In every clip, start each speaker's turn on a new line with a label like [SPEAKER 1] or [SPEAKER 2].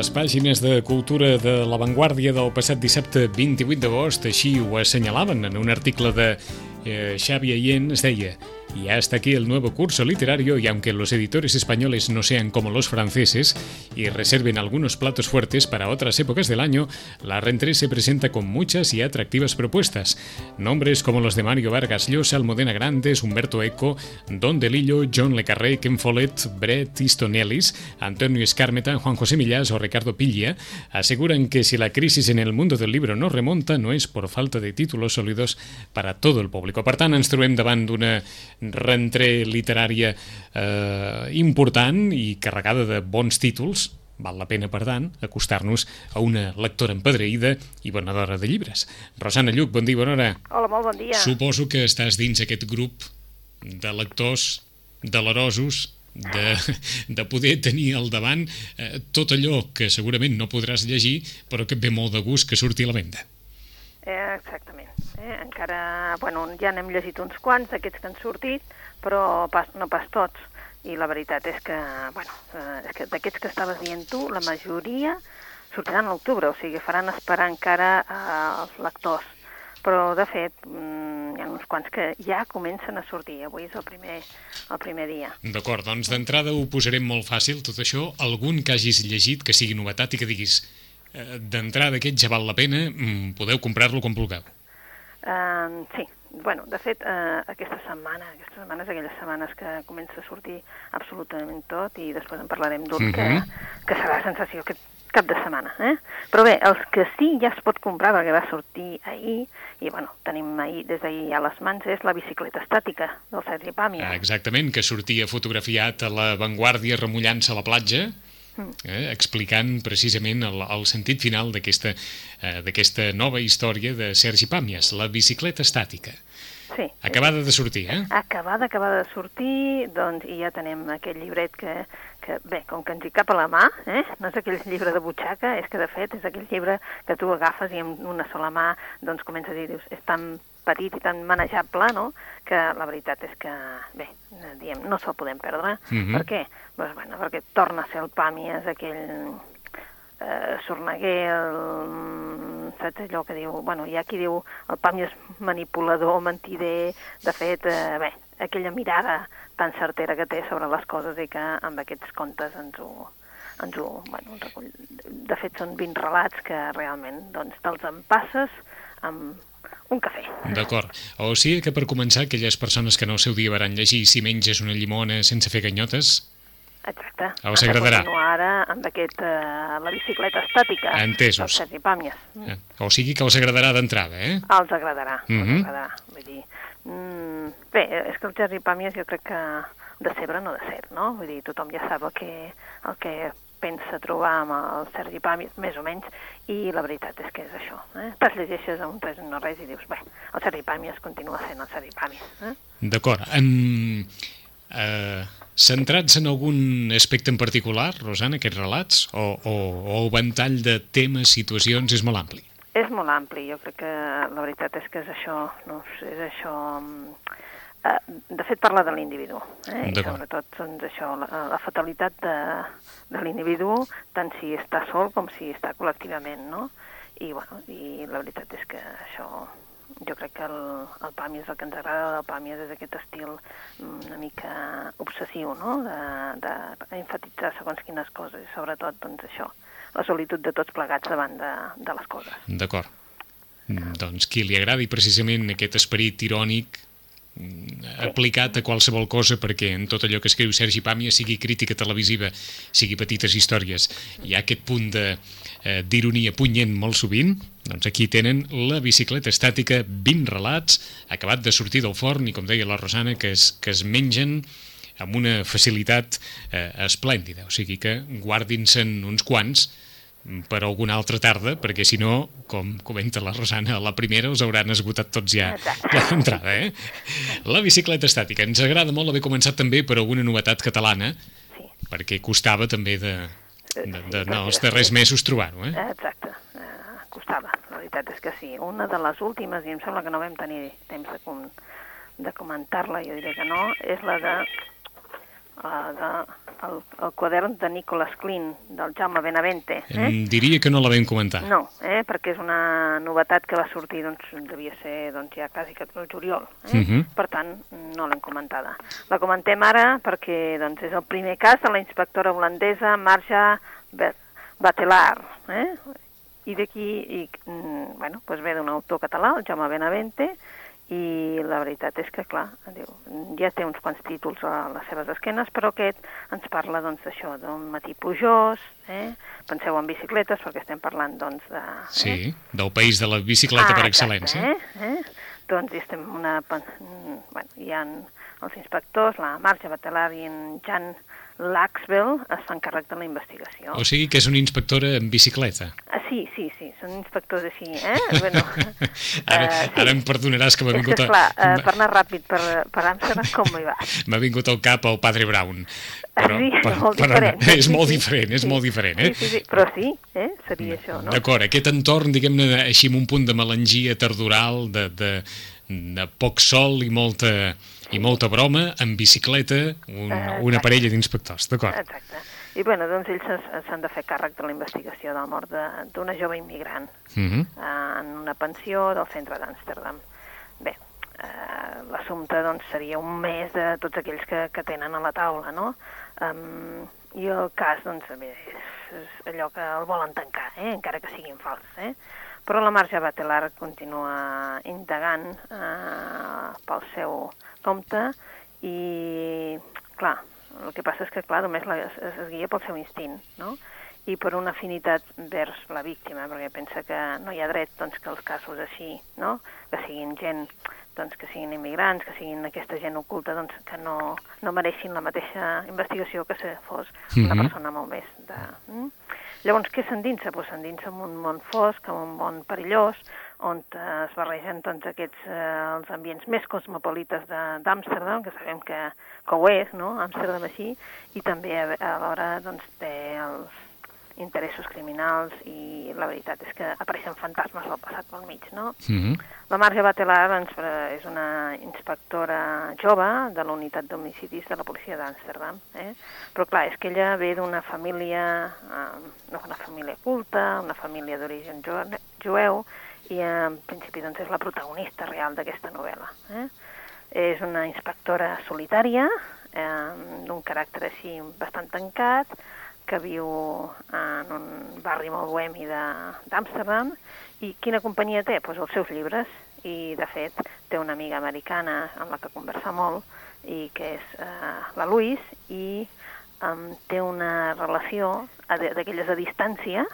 [SPEAKER 1] les pàgines de cultura de l'avantguàrdia del passat dissabte 28 d'agost. Així ho assenyalaven en un article de eh, Xavi Ayen, es deia Y hasta aquí el nuevo curso literario y aunque los editores españoles no sean como los franceses y reserven algunos platos fuertes para otras épocas del año, la Rentré se presenta con muchas y atractivas propuestas. Nombres como los de Mario Vargas Llosa, Almudena Grandes, Humberto Eco, Don Delillo, John Le Carré, Ken Follett, Brett Easton Ellis, Antonio Escarmeta, Juan José Millás o Ricardo Pilla aseguran que si la crisis en el mundo del libro no remonta no es por falta de títulos sólidos para todo el público. Per rentré literària eh, important i carregada de bons títols, val la pena, per tant, acostar-nos a una lectora empedreïda i venedora de llibres. Rosana Lluc, bon dia, bona hora.
[SPEAKER 2] Hola, molt bon dia.
[SPEAKER 1] Suposo que estàs dins aquest grup de lectors delerosos de, de poder tenir al davant eh, tot allò que segurament no podràs llegir, però que et ve molt de gust que surti a la venda.
[SPEAKER 2] Eh, exactament. Eh? Encara, bueno, ja n'hem llegit uns quants d'aquests que han sortit, però pas, no pas tots. I la veritat és que, bueno, eh, és que d'aquests que estaves dient tu, la majoria sortiran a l'octubre, o sigui, faran esperar encara eh, els lectors. Però, de fet, mm, hi ha uns quants que ja comencen a sortir. Avui és el primer, el primer dia.
[SPEAKER 1] D'acord, doncs d'entrada ho posarem molt fàcil, tot això. Algun que hagis llegit que sigui novetat i que diguis eh, d'entrada aquest ja val la pena, mm, podeu comprar-lo com vulgueu.
[SPEAKER 2] Uh, sí, bueno, de fet, uh, aquesta setmana, aquestes setmanes, aquelles setmanes que comença a sortir absolutament tot i després en parlarem d'un uh -huh. que,
[SPEAKER 1] Mhm.
[SPEAKER 2] que serà la sensació aquest cap de setmana. Eh? Però bé, els que sí ja es pot comprar perquè va sortir ahir, i bueno, tenim ahir, des d'ahir a les mans, és la bicicleta estàtica del Sergi Pàmies.
[SPEAKER 1] Ah, Exactament, que sortia fotografiat a la Vanguardia remullant-se a la platja, eh, explicant precisament el, el sentit final d'aquesta eh, nova història de Sergi Pàmies, la bicicleta estàtica.
[SPEAKER 2] Sí.
[SPEAKER 1] Acabada de sortir, eh?
[SPEAKER 2] acabada, acabada de sortir, doncs, i ja tenem aquell llibret que, que, bé, com que ens hi cap a la mà, eh? no és aquell llibre de butxaca, és que, de fet, és aquell llibre que tu agafes i amb una sola mà, doncs, comences a dir, dius, és tan petit i tan manejable, no?, que la veritat és que, bé, diem, no se'l podem perdre.
[SPEAKER 1] Mhm.
[SPEAKER 2] Per què? Pues, bueno, perquè torna a ser el Pàmies, aquell eh, Sorneguer, el, saps allò que diu, bueno, hi ha qui diu el Pàmies manipulador, mentider, de fet, eh, bé, aquella mirada tan certera que té sobre les coses i que amb aquests contes ens ho, ens ho, bueno, recull. De fet, són 20 relats que realment, doncs, te'ls empasses amb un cafè.
[SPEAKER 1] D'acord. O sigui que per començar, aquelles persones que no el seu dia varan llegir si menges una llimona sense fer ganyotes,
[SPEAKER 2] Exacte.
[SPEAKER 1] Ah, us agradarà.
[SPEAKER 2] continuar ara amb aquest, eh, la bicicleta estàtica.
[SPEAKER 1] Entesos.
[SPEAKER 2] Sergi Pàmies.
[SPEAKER 1] eh? o sigui que els agradarà d'entrada, eh?
[SPEAKER 2] Els agradarà,
[SPEAKER 1] Mhm.
[SPEAKER 2] els agradarà. Vull dir, mm, bé, és que el Sergi Pàmies jo crec que de cebre no de ser, no? Vull dir, tothom ja sap el que, el que pensa trobar amb el Sergi Pàmies, més o menys, i la veritat és que és això. Eh? Te'ls llegeixes a un res no res i dius, bé, el Sergi Pàmies continua sent el Sergi Pàmies. Eh?
[SPEAKER 1] D'acord. En, eh, centrats en algun aspecte en particular, Rosana, aquests relats? O, o, o el ventall de temes, situacions és molt ampli?
[SPEAKER 2] És molt ampli, jo crec que la veritat és que és això, no és això... eh, De fet, parla de l'individu, eh? i sobretot doncs, això, la, la fatalitat de, de l'individu, tant si està sol com si està col·lectivament, no? I, bueno, i la veritat és que això, jo crec que el, el Pàmies, el que ens agrada del Pàmies és aquest estil mm, una mica obsessiu, no?, de, de enfatitzar segons quines coses, i sobretot, doncs, això, la solitud de tots plegats davant de, de les coses.
[SPEAKER 1] D'acord. Mm, Doncs qui li agradi precisament aquest esperit irònic aplicat a qualsevol cosa perquè en tot allò que escriu Sergi Pàmies sigui crítica televisiva, sigui petites històries. Hi ha aquest punt de eh, d'ironia punyent molt sovint. Doncs aquí tenen la bicicleta estàtica 20 relats, acabat de sortir del forn i com deia la Rosana que es, que es mengen amb una facilitat eh, esplèndida, o sigui que guardin-se'n uns quants per alguna altra tarda, perquè si no, com comenta la Rosana, a la primera els hauran esgotat tots ja, d'entrada, eh? La bicicleta estàtica. Ens agrada molt haver començat també per alguna novetat catalana,
[SPEAKER 2] Sí.
[SPEAKER 1] perquè costava també de, de, de, de no, els darrers mesos trobar-ho, eh?
[SPEAKER 2] Eh, Exacte, eh, costava, la veritat és que sí. Una de les últimes, i em sembla que no vam tenir temps de, com, de comentar-la, jo diré que no, és la de, de el, el quadern de Nicolas Klein, del Jaume Benavente. Eh?
[SPEAKER 1] Em diria que no la vam comentar.
[SPEAKER 2] No, eh? perquè és una novetat que va sortir, doncs, devia ser doncs, ja quasi que el juliol. Eh?
[SPEAKER 1] Uh -huh.
[SPEAKER 2] Per tant, no l'hem comentada. La comentem ara perquè doncs, és el primer cas de la inspectora holandesa Marja Batelar. Eh? I d'aquí, mm, bueno, doncs ve d'un autor català, el Jaume Benavente, i la veritat és que, clar, diu, ja té uns quants títols a les seves esquenes, però aquest ens parla doncs d'això, d'un matí plujós, eh? penseu en bicicletes perquè estem parlant doncs de... Eh?
[SPEAKER 1] Sí, del país de la bicicleta
[SPEAKER 2] ah,
[SPEAKER 1] per excel·lència.
[SPEAKER 2] Exacte, eh? eh? Doncs hi estem una... Bueno, hi ha els inspectors, la Marja Batelar i en Jan Fan càrrec de la investigació.
[SPEAKER 1] O sigui que és una inspectora en bicicleta.
[SPEAKER 2] Ah, sí, sí, sí, són inspectors així, eh? Bueno,
[SPEAKER 1] ara,
[SPEAKER 2] uh, sí.
[SPEAKER 1] ara em perdonaràs que m'ha
[SPEAKER 2] És
[SPEAKER 1] vingut...
[SPEAKER 2] que, esclar, uh, per anar ràpid per, per Amsterdam, com hi vas?
[SPEAKER 1] M'ha vingut al cap el Padre Brown. Però,
[SPEAKER 2] sí, és
[SPEAKER 1] per-
[SPEAKER 2] molt
[SPEAKER 1] però
[SPEAKER 2] diferent.
[SPEAKER 1] és
[SPEAKER 2] Sí,
[SPEAKER 1] molt diferent, és
[SPEAKER 2] Sí.
[SPEAKER 1] molt diferent, eh?
[SPEAKER 2] Sí, sí, sí, però sí, eh? seria això, no?
[SPEAKER 1] D'acord, aquest entorn, diguem-ne, així amb un punt de melangia tardoral, de, de, de poc sol i molta, i molta broma, en bicicleta, un,
[SPEAKER 2] Eh,
[SPEAKER 1] una parella d'inspectors, d'acord.
[SPEAKER 2] Exacte. I bueno, doncs ells s'han de fer càrrec de la investigació de la mort d'una jove immigrant
[SPEAKER 1] Uh -huh.
[SPEAKER 2] eh, en una pensió del centre d'Amsterdam. Bé, eh, l'assumpte doncs, seria un mes de tots aquells que, que tenen a la taula, no? Um, I el cas, doncs, bé, és, és allò que el volen tancar, eh? encara que siguin fals, eh? Però la Marja Batelar continua indagant eh, pel seu compte i, clar, el que passa és que, clar, només la, es, es guia pel seu instint, no? i per una afinitat vers la víctima, perquè pensa que no hi ha dret doncs, que els casos així, no? que siguin gent, doncs, que siguin immigrants, que siguin aquesta gent oculta, doncs, que no, no mereixin la mateixa investigació que si fos una
[SPEAKER 1] Mhm.
[SPEAKER 2] persona molt més de... Mm? Llavors, què s'endinsa? Pues s'endinsa en un món fosc, en un món perillós, on eh, es barregen doncs, aquests, eh, els ambients més cosmopolites d'Amsterdam, que sabem que, que ho és, no?, Amsterdam així, i també a- alhora doncs, té els interessos criminals i la veritat és que apareixen fantasmes del passat pel mig, no?
[SPEAKER 1] Uh -huh.
[SPEAKER 2] La Marja Batelar doncs, és una inspectora jove de la unitat d'homicidis de la policia d'Amsterdam, eh? però clar, és que ella ve d'una família, eh, una família culta, una família d'origen ju- jueu, i en principi doncs, és la protagonista real d'aquesta novel·la. Eh? És una inspectora solitària, eh, d'un caràcter així bastant tancat, que viu en un barri molt bohemi d'Amsterdam, i quina companyia té? Pues els seus llibres, i de fet té una amiga americana amb la que conversa molt, i que és eh, la Louise, i um, té una relació d'aquelles a distància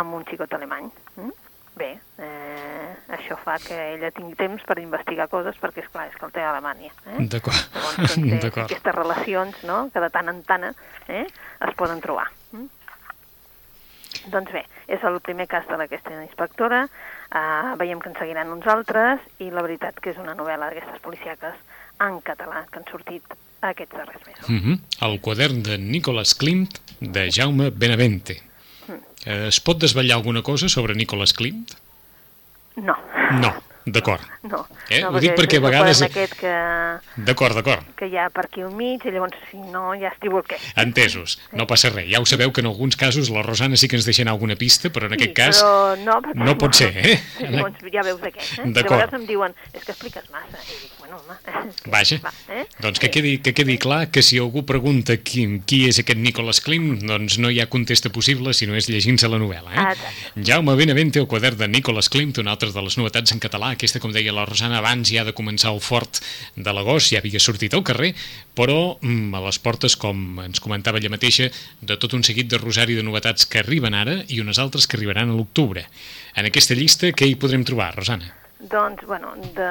[SPEAKER 2] amb un xicot alemany. Mm? Bé, eh, això fa que ella tingui temps per investigar coses, perquè, és clar és que el té a Alemanya. Eh?
[SPEAKER 1] D'acord,
[SPEAKER 2] Llavors, doncs, té aquestes relacions, no?, que de tant en tant eh, es poden trobar. Mm? Doncs bé, és el primer cas de aquesta inspectora, uh, veiem que en seguiran uns altres, i la veritat que és una novel·la d'aquestes policiaques en català que han sortit aquests darrers mesos.
[SPEAKER 1] Uh -huh. El quadern de Nicolas Klimt, de Jaume Benavente. Eh, Es pot desvetllar alguna cosa sobre Nicolas Klimt?
[SPEAKER 2] No.
[SPEAKER 1] No, d'acord.
[SPEAKER 2] No,
[SPEAKER 1] Eh,
[SPEAKER 2] no
[SPEAKER 1] ho dic perquè a vegades-
[SPEAKER 2] aquest que,
[SPEAKER 1] D'acord, d'acord.
[SPEAKER 2] que hi ha per aquí al mig, i llavors, si no, ja es diu el què.
[SPEAKER 1] Entesos. No passa res. Ja ho sabeu que en alguns casos la Rosana sí que ens deixa anar alguna pista, però en aquest
[SPEAKER 2] sí,
[SPEAKER 1] cas...
[SPEAKER 2] però no, perquè
[SPEAKER 1] no pot ser, eh?
[SPEAKER 2] Sí, llavors ja veus de què. Eh? De
[SPEAKER 1] D'acord.
[SPEAKER 2] vegades em diuen, és que expliques massa. I dic, bueno, home... Que,
[SPEAKER 1] Vaja,
[SPEAKER 2] va, eh?
[SPEAKER 1] doncs que
[SPEAKER 2] Sí.
[SPEAKER 1] quedi, que quedi clar que si algú pregunta qui, qui és aquest Nicolas Klimt, doncs no hi ha contesta possible si no és llegint-se la novel·la. Eh?
[SPEAKER 2] Exacte.
[SPEAKER 1] Jaume Benavente, el quadern de Nicolas Klimt, una altra de les novetats en català, aquesta, com deia la Rosana, abans ja de començar el fort de l'agost, ja havia sortit al carrer, però mm, a les portes, com ens comentava ella mateixa, de tot un seguit de rosari de novetats que arriben ara i unes altres que arribaran a l'octubre. En aquesta llista, què hi podrem trobar, Rosana?
[SPEAKER 2] Doncs, bueno, de,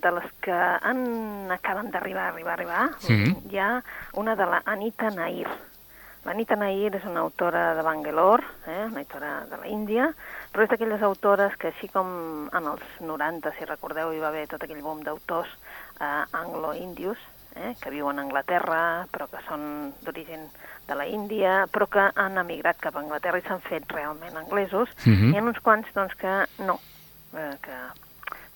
[SPEAKER 2] de les que han, acaben d'arribar, arribar, arribar,
[SPEAKER 1] Mhm.
[SPEAKER 2] hi ha una de la Anita Nair. L'Anita Nair és una autora de Bangalore, eh, una autora de la Índia, però és d'aquelles autores que així com en els 90, si recordeu, hi va haver tot aquell boom d'autors eh, anglo-índios, eh, que viuen a Anglaterra, però que són d'origen de la Índia, però que han emigrat cap a Anglaterra i s'han fet realment anglesos.
[SPEAKER 1] Mhm.
[SPEAKER 2] Hi ha uns quants doncs, que no, eh, que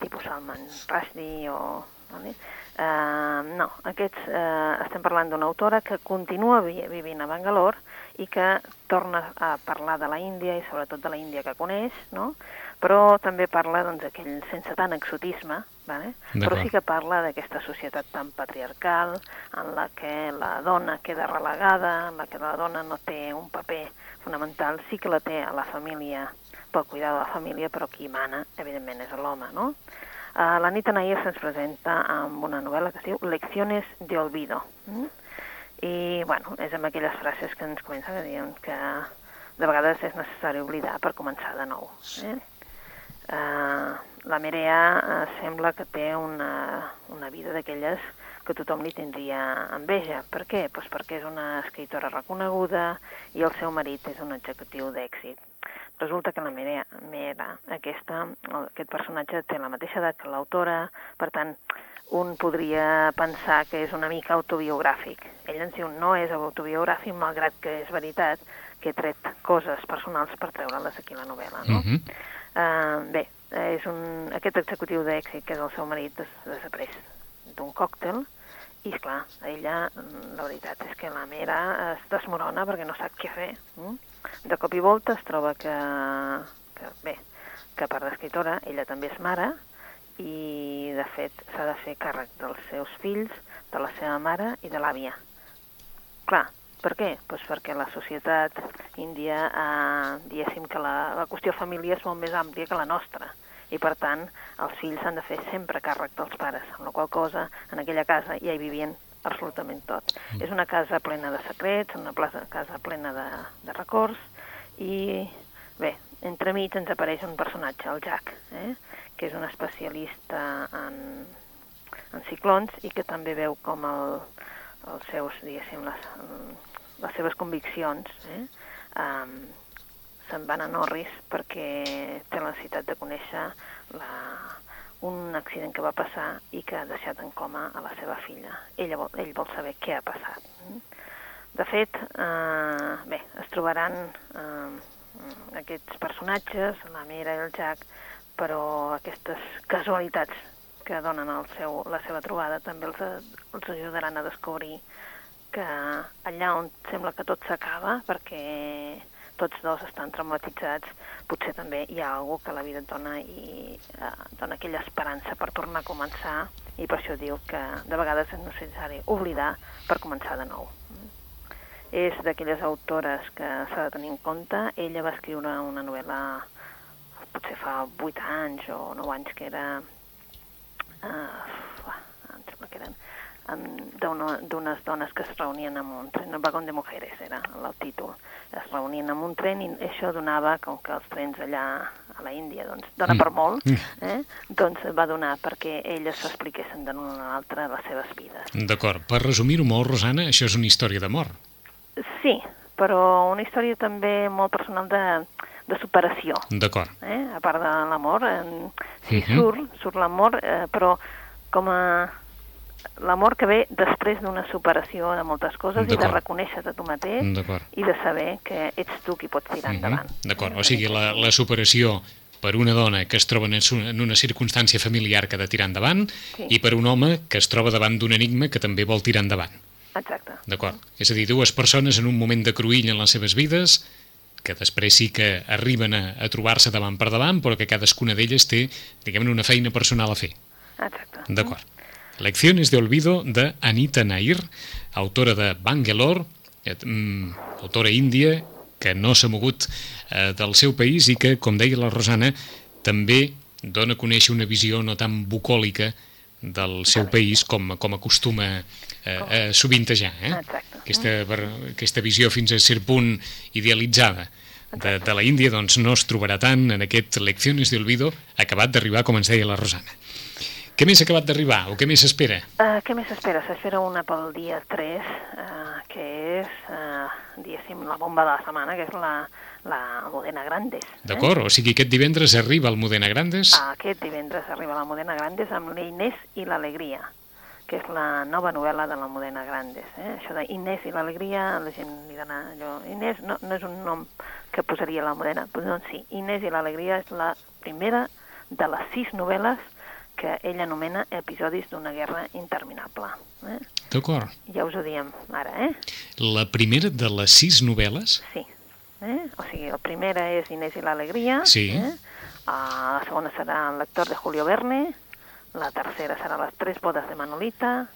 [SPEAKER 2] tipus Salman Rushdie o Vale? Uh, no, aquests, uh, estem parlant d'una autora que continua vi vivint a Bangalore i que torna a parlar de la Índia i sobretot de la Índia que coneix, no? però també parla doncs, aquell, sense tant exotisme, vale? però sí que parla d'aquesta societat tan patriarcal en la que la dona queda relegada, en la que la dona no té un paper fonamental, sí que la té a la família, pel cuidar de la família, però qui mana, evidentment, és l'home, no? Uh, la Anita Nair se'ns presenta amb una novel·la que es diu Lecciones de Olvido. Mm? I, bueno, és amb aquelles frases que ens comencen a dir que de vegades és necessari oblidar per començar de nou. Eh? Uh, la Merea uh, sembla que té una, una vida d'aquelles que tothom li tindria enveja. Per què? Pues perquè és una escritora reconeguda i el seu marit és un executiu d'èxit resulta que la Mera, Mera aquesta, aquest personatge té la mateixa edat que l'autora, per tant, un podria pensar que és una mica autobiogràfic. Ell ens diu no és autobiogràfic, malgrat que és veritat que he tret coses personals per treure-les aquí a la novel·la. No? Uh -huh. uh, bé, és un, aquest executiu d'èxit, que és el seu marit, des, desapareix d'un còctel, i, clar, ella, la veritat és que la Mera es desmorona perquè no sap què fer. Mm? De cop i volta es troba que, que bé, que per d'escriptora ella també és mare i, de fet, s'ha de fer càrrec dels seus fills, de la seva mare i de l'àvia. Clar, per què? Pues perquè la societat índia, eh, diguéssim que la, la qüestió família és molt més àmplia que la nostra i per tant els fills s'han de fer sempre càrrec dels pares, amb la qual cosa en aquella casa ja hi vivien absolutament tot. Mm. És una casa plena de secrets, una plaça, casa plena de, de records, i bé, entremig ens apareix un personatge, el Jack, eh? que és un especialista en, en ciclons i que també veu com el, els seus, diguéssim, les, les seves conviccions eh? um, se'n van a Norris perquè té la necessitat de conèixer la, un accident que va passar i que ha deixat en coma a la seva filla. Ella vol, ell vol saber què ha passat. De fet, eh, bé, es trobaran eh, aquests personatges, la Mera i el Jack, però aquestes casualitats que donen el seu, la seva trobada també els, els ajudaran a descobrir que allà on sembla que tot s'acaba, perquè tots dos estan traumatitzats, potser també hi ha algú que la vida et dona i eh, dona aquella esperança per tornar a començar i per això diu que de vegades és necessari oblidar per començar de nou. És d'aquelles autores que s'ha de tenir en compte. Ella va escriure una novel·la potser fa 8 anys o 9 anys que era... Uh, que eren d'unes dones que es reunien en un vagón de mujeres era el títol, es reunien en un tren i això donava, com que els trens allà a la Índia doncs, dona mm. per molt, mm. eh? doncs va donar perquè elles s'expliquessin d'una a l'altra les seves vides.
[SPEAKER 1] D'acord, per resumir-ho molt, Rosana, això és una història d'amor.
[SPEAKER 2] Sí, però una història també molt personal de, de superació.
[SPEAKER 1] D'acord.
[SPEAKER 2] Eh? A part de l'amor, eh, sí, uh mhm. -huh. surt, surt l'amor, eh, però com a l'amor que ve després d'una superació de moltes coses i de reconèixer-te tu mateix i de saber que ets tu qui pots tirar mm -hmm. endavant.
[SPEAKER 1] D'acord, o sigui, la, la superació per una dona que es troba en una circumstància familiar que ha de tirar endavant sí. i per un home que es troba davant d'un enigma que també vol tirar endavant.
[SPEAKER 2] Exacte.
[SPEAKER 1] D'acord. És a dir, dues persones en un moment de cruïll en les seves vides que després sí que arriben a, a trobar-se davant per davant, però que cadascuna d'elles té, diguem una feina personal a fer.
[SPEAKER 2] Exacte.
[SPEAKER 1] D'acord. Lecciones de olvido de Anita Nair, autora de Bangalore, mm, autora índia que no s'ha mogut eh, del seu país i que, com deia la Rosana, també dona a conèixer una visió no tan bucòlica del seu país com, com acostuma eh, a sovintejar. Eh? Aquesta, aquesta visió fins a cert punt idealitzada de, de la Índia doncs, no es trobarà tant en aquest Lecciones de Olvido acabat d'arribar, com ens deia la Rosana. Què més ha acabat d'arribar o què més s'espera?
[SPEAKER 2] Uh, què més s'espera? S'espera una pel dia 3, uh, eh, que és, uh, diguéssim, la bomba de la setmana, que és la, la Modena Grandes.
[SPEAKER 1] Eh? D'acord, o sigui, aquest divendres arriba el Modena Grandes?
[SPEAKER 2] Uh, aquest divendres arriba la Modena Grandes amb l'Inés i l'Alegria que és la nova novel·la de la Modena Grandes. Eh? Això d'Inés i l'Alegria, la gent li dona allò... Inés no, no és un nom que posaria la Modena, però no, sí, Inés i l'Alegria és la primera de les sis novel·les que ell anomena episodis d'una guerra interminable. Eh?
[SPEAKER 1] D'acord.
[SPEAKER 2] Ja us ho diem ara, eh?
[SPEAKER 1] La primera de les sis novel·les?
[SPEAKER 2] Sí. Eh? O sigui, la primera és Inés i l'alegria.
[SPEAKER 1] Sí.
[SPEAKER 2] Eh? Uh, la segona serà El lector de Julio Verne. La tercera serà Las tres bodas de Manolita.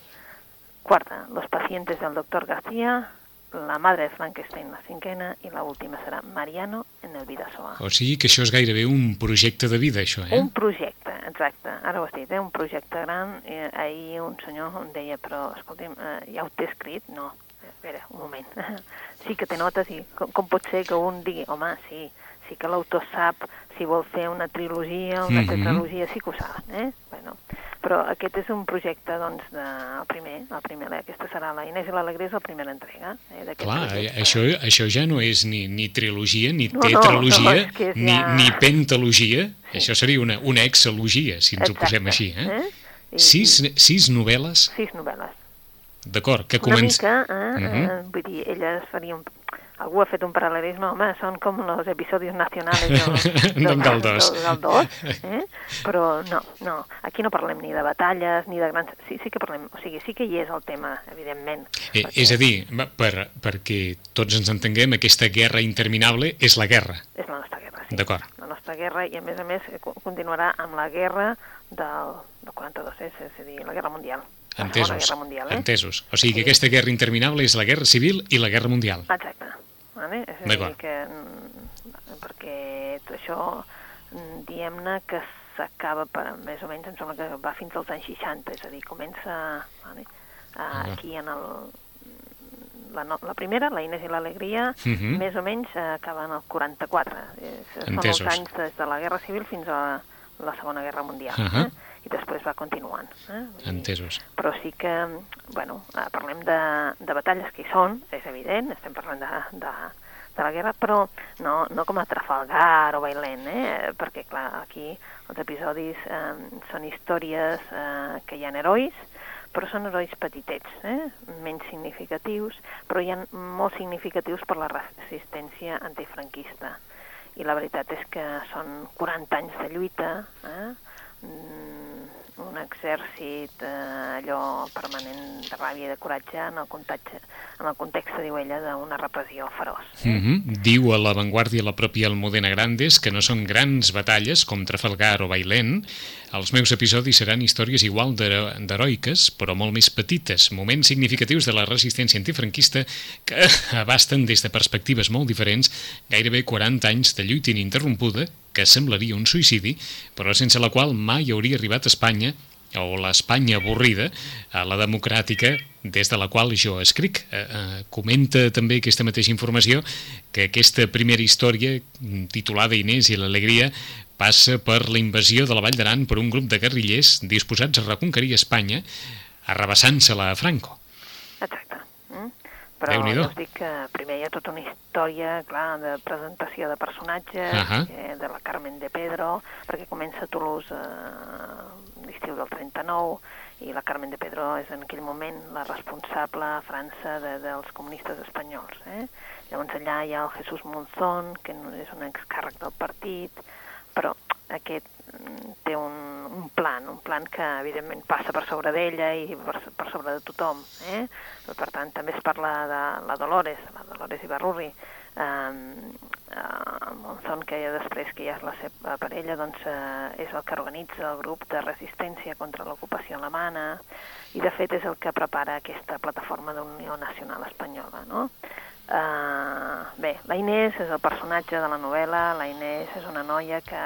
[SPEAKER 2] Quarta, Los pacientes del doctor García. La madre de Frankenstein, la cinquena. I la última serà Mariano en el Vidasoa.
[SPEAKER 1] O sigui que això és gairebé un projecte de vida, això, eh?
[SPEAKER 2] Un projecte, exacte. Ara ho has dit, eh? un projecte gran. Eh, ahir un senyor em deia, però, escolti'm, eh, ja ho té escrit? No. Espera, un moment. sí que té notes i com, com pot ser que un digui, home, sí, sí que l'autor sap si vol fer una trilogia, una
[SPEAKER 1] Mhm.
[SPEAKER 2] tetralogia, sí que ho saben, eh? Bueno, però aquest és un projecte, doncs, de, el primer, el primer, aquesta serà la Inés i l'Alegria és la primera entrega. Eh,
[SPEAKER 1] Clar,
[SPEAKER 2] projecte.
[SPEAKER 1] això, això ja no és ni, ni trilogia, ni
[SPEAKER 2] No, no,
[SPEAKER 1] tetralogia,
[SPEAKER 2] no, és
[SPEAKER 1] ni,
[SPEAKER 2] ja-
[SPEAKER 1] ni pentalogia. Això seria una, una exalogia, si ens ho posem així. Eh?
[SPEAKER 2] I-
[SPEAKER 1] Sis, sis novel·les,
[SPEAKER 2] Sis novel·les.
[SPEAKER 1] d'acord, que
[SPEAKER 2] Una
[SPEAKER 1] comença...
[SPEAKER 2] mica, eh?
[SPEAKER 1] Mhm.
[SPEAKER 2] eh? Vull dir, elles farien... Algú ha fet un paral·lelisme, home, són com els episodis nacionals del,
[SPEAKER 1] D'en Galdós.
[SPEAKER 2] del eh? però no, no, aquí no parlem ni de batalles, ni de grans... Sí, sí que parlem, o sigui, sí que hi és el tema, evidentment.
[SPEAKER 1] Eh,
[SPEAKER 2] perquè
[SPEAKER 1] és a dir, per, perquè tots ens entenguem, aquesta guerra interminable és la guerra.
[SPEAKER 2] És la nostra guerra, sí.
[SPEAKER 1] D'acord.
[SPEAKER 2] La nostra guerra, i a més a més eh, co- continuarà amb la guerra del, del 42, eh? és a dir, la guerra mundial. La
[SPEAKER 1] Entesos,
[SPEAKER 2] Guerra Mundial, eh?
[SPEAKER 1] entesos. O sigui que
[SPEAKER 2] Sí.
[SPEAKER 1] aquesta guerra interminable és la guerra civil i la guerra mundial.
[SPEAKER 2] Exacte. Vale? És a dir, que, mm, perquè això, mm, diguem-ne que s'acaba, per, més o menys, em sembla que va fins als anys 60, és a dir, comença vale?
[SPEAKER 1] Ah.
[SPEAKER 2] uh, aquí en el, la, no, la primera, la Inés i l'Alegria,
[SPEAKER 1] Mhm.
[SPEAKER 2] més o menys eh, acaba en el 44. És, són
[SPEAKER 1] Entesos.
[SPEAKER 2] els anys des de la Guerra Civil fins a la Segona Guerra Mundial.
[SPEAKER 1] Ahà.
[SPEAKER 2] eh? I després va continuant. Eh?
[SPEAKER 1] Entesos.
[SPEAKER 2] però sí que, bueno, eh, parlem de, de batalles que hi són, és evident, estem parlant de, de, de la guerra, però no, no com a Trafalgar o Bailén, eh? perquè, clar, aquí els episodis eh, són històries eh, que hi ha herois, però són herois petitets, eh? menys significatius, però hi ha molt significatius per la resistència antifranquista. I la veritat és que són 40 anys de lluita, eh? Un exèrcit eh, allò permanent de ràbia i de coratge en el, contatge, en el context, diu ella, d'una repressió feroç.
[SPEAKER 1] Mm -hmm. Diu a l'avantguàrdia la pròpia Almudena Grandes que no són grans batalles com Trafalgar o Bailén. Els meus episodis seran històries igual d'hero- d'heroiques, però molt més petites, moments significatius de la resistència antifranquista que abasten des de perspectives molt diferents gairebé 40 anys de lluita ininterrompuda, que semblaria un suïcidi, però sense la qual mai hauria arribat a Espanya o l'Espanya avorrida, a la democràtica des de la qual jo escric. Eh, eh, comenta també aquesta mateixa informació que aquesta primera història, titulada Inés i l'alegria, passa per la invasió de la Vall d'Aran per un grup de guerrillers disposats a reconquerir Espanya, arrabassant-se-la a Franco.
[SPEAKER 2] Però ja us dic que primer hi ha tota una història, clar, de presentació de personatges,
[SPEAKER 1] Ahà.
[SPEAKER 2] eh, de la Carmen de Pedro, perquè comença a Toulouse eh, l'estiu del 39, i la Carmen de Pedro és en aquell moment la responsable a França de, dels comunistes espanyols. Eh? Llavors allà hi ha el Jesús Monzón, que no és un excàrrec del partit, però aquest mm, té un, un plan, un plan que evidentment passa per sobre d'ella i per, per sobre de tothom. Eh? Per tant, també es parla de la Dolores, la Dolores Ibarrurri, eh, eh, Monzón, que ja després que ja és la seva parella, doncs eh, és el que organitza el grup de resistència contra l'ocupació alemana i de fet és el que prepara aquesta plataforma d'Unió Nacional Espanyola, no? Uh, bé, la Inés és el personatge de la novel·la, la Inés és una noia que,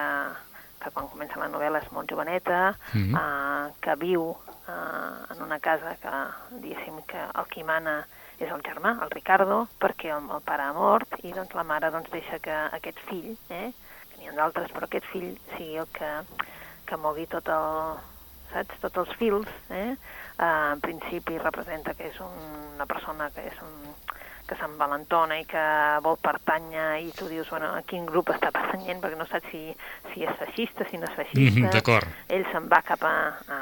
[SPEAKER 2] que quan comença la novel·la és molt joveneta,
[SPEAKER 1] Mhm.
[SPEAKER 2] uh, que viu uh, en una casa que, diguéssim, que el qui mana és el germà, el Ricardo, perquè el, el pare ha mort i doncs la mare doncs, deixa que aquest fill, eh, que n'hi ha d'altres, però aquest fill sigui el que, que mogui tot el, saps? tots els fils, eh? Uh, en principi representa que és un, una persona que és un, que s'envalentona i que vol pertànyer i tu dius, bueno, a quin grup està pertanyent perquè no saps si, si és feixista, si no és feixista.
[SPEAKER 1] Mhm, d'acord.
[SPEAKER 2] Ell se'n va cap a, a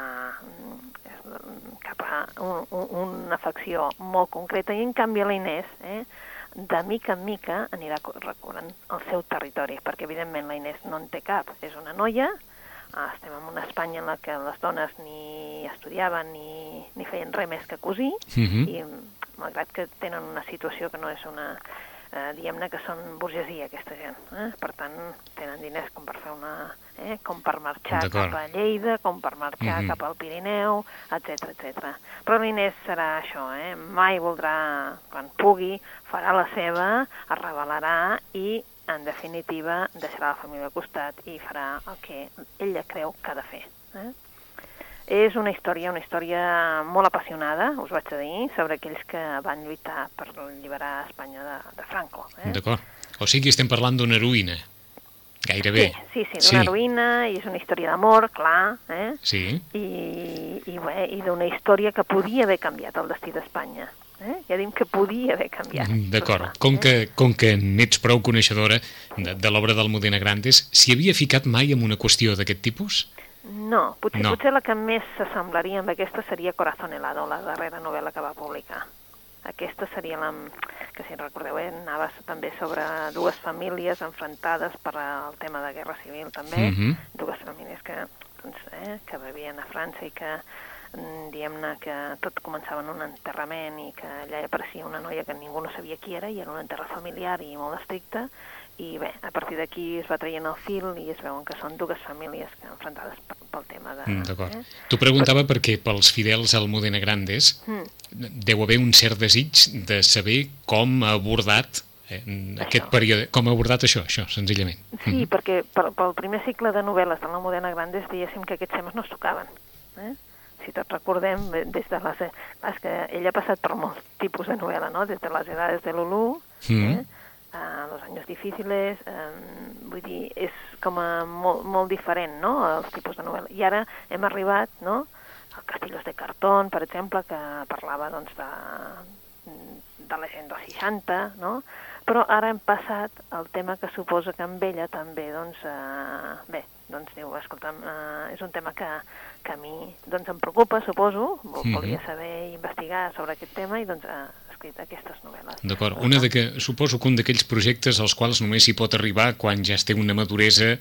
[SPEAKER 2] cap a un, un, una facció molt concreta i en canvi la Inés, eh, de mica en mica anirà co- recorrent el seu territori, perquè evidentment la Inés no en té cap, és una noia, estem en una Espanya en la que les dones ni estudiaven ni, ni feien res més que cosir,
[SPEAKER 1] Uh -huh.
[SPEAKER 2] i malgrat que tenen una situació que no és una... Eh, diguem-ne que són burgesia, aquesta gent. Eh? Per tant, tenen diners com per fer una... Eh? com per marxar cap a Lleida, com per marxar
[SPEAKER 1] Mhm.
[SPEAKER 2] cap al Pirineu, etc etc. Però l'Inés serà això, eh? mai voldrà, quan pugui, farà la seva, es revelarà i, en definitiva, deixarà la família al costat i farà el que ella creu que ha de fer. Eh? És una història, una història molt apassionada, us vaig a dir, sobre aquells que van lluitar per alliberar Espanya de, de Franco. Eh?
[SPEAKER 1] D'acord. O sigui, estem parlant d'una heroïna. Gairebé.
[SPEAKER 2] Sí, sí, sí d'una heroïna, i és una història d'amor, clar, eh?
[SPEAKER 1] Sí.
[SPEAKER 2] i, i, bé, i d'una història que podia haver canviat el destí d'Espanya. Eh? Ja dim que podia haver canviat.
[SPEAKER 1] D'acord.
[SPEAKER 2] Però,
[SPEAKER 1] Com,
[SPEAKER 2] eh?
[SPEAKER 1] que, com que n'ets prou coneixedora de, de l'obra del Modena Grandes, s'hi havia ficat mai en una qüestió d'aquest tipus?
[SPEAKER 2] No, potser,
[SPEAKER 1] No.
[SPEAKER 2] potser la que més s'assemblaria amb aquesta seria Corazón helado, la darrera novel·la que va publicar. Aquesta seria la que, si recordeu, eh, anava també sobre dues famílies enfrontades per al tema de guerra civil, també.
[SPEAKER 1] Mhm.
[SPEAKER 2] Dues famílies que, doncs, eh, que vivien a França i que, mm, diguem-ne, que tot començava en un enterrament i que allà hi aparecia una noia que ningú no sabia qui era i era un enterre familiar i molt estricte i bé, a partir d'aquí es va traient el fil i es veuen que són dues famílies que enfrontades pel, tema de...
[SPEAKER 1] Mm, D'acord.
[SPEAKER 2] Eh?
[SPEAKER 1] T'ho preguntava perquè pels fidels al Modena Grandes
[SPEAKER 2] Mm.
[SPEAKER 1] deu haver un cert desig de saber com ha abordat eh, aquest
[SPEAKER 2] Això.
[SPEAKER 1] període, com ha abordat això, això, senzillament.
[SPEAKER 2] Sí, perquè pel, pel primer cicle de novel·les de la Modena Grandes diguéssim que aquests temes no es tocaven. Eh? Si tots recordem, eh, des de les... eh, És que ell ha passat per molts tipus de novel·la, no? Des de les edades de Lulú,
[SPEAKER 1] Mm.
[SPEAKER 2] eh? A los años difíciles, eh, vull dir, és com a molt, molt diferent, no?, els tipus de novel·la. I ara hem arribat, no?, a Castillos de Cartón, per exemple, que parlava, doncs, de, de la gent dels 60, no?, però ara hem passat al tema que suposa que amb ella també, doncs, eh, bé, doncs diu, escolta'm, eh, és un tema que, que a mi doncs, em preocupa, suposo, vol- volia saber i investigar sobre aquest tema i doncs ha escrit aquestes novel·les.
[SPEAKER 1] D'acord. Una de que, suposo que un d'aquells projectes als quals només s'hi pot arribar quan ja es té una maduresa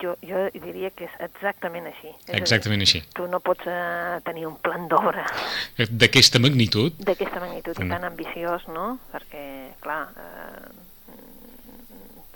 [SPEAKER 2] Jo, jo diria que és exactament així. És a dir,
[SPEAKER 1] exactament així.
[SPEAKER 2] tu no pots eh, tenir un plan d'obra
[SPEAKER 1] D'aquesta magnitud,
[SPEAKER 2] d'aquesta magnitud i
[SPEAKER 1] Mm.
[SPEAKER 2] tan ambiciós, no? Perquè, clar, eh,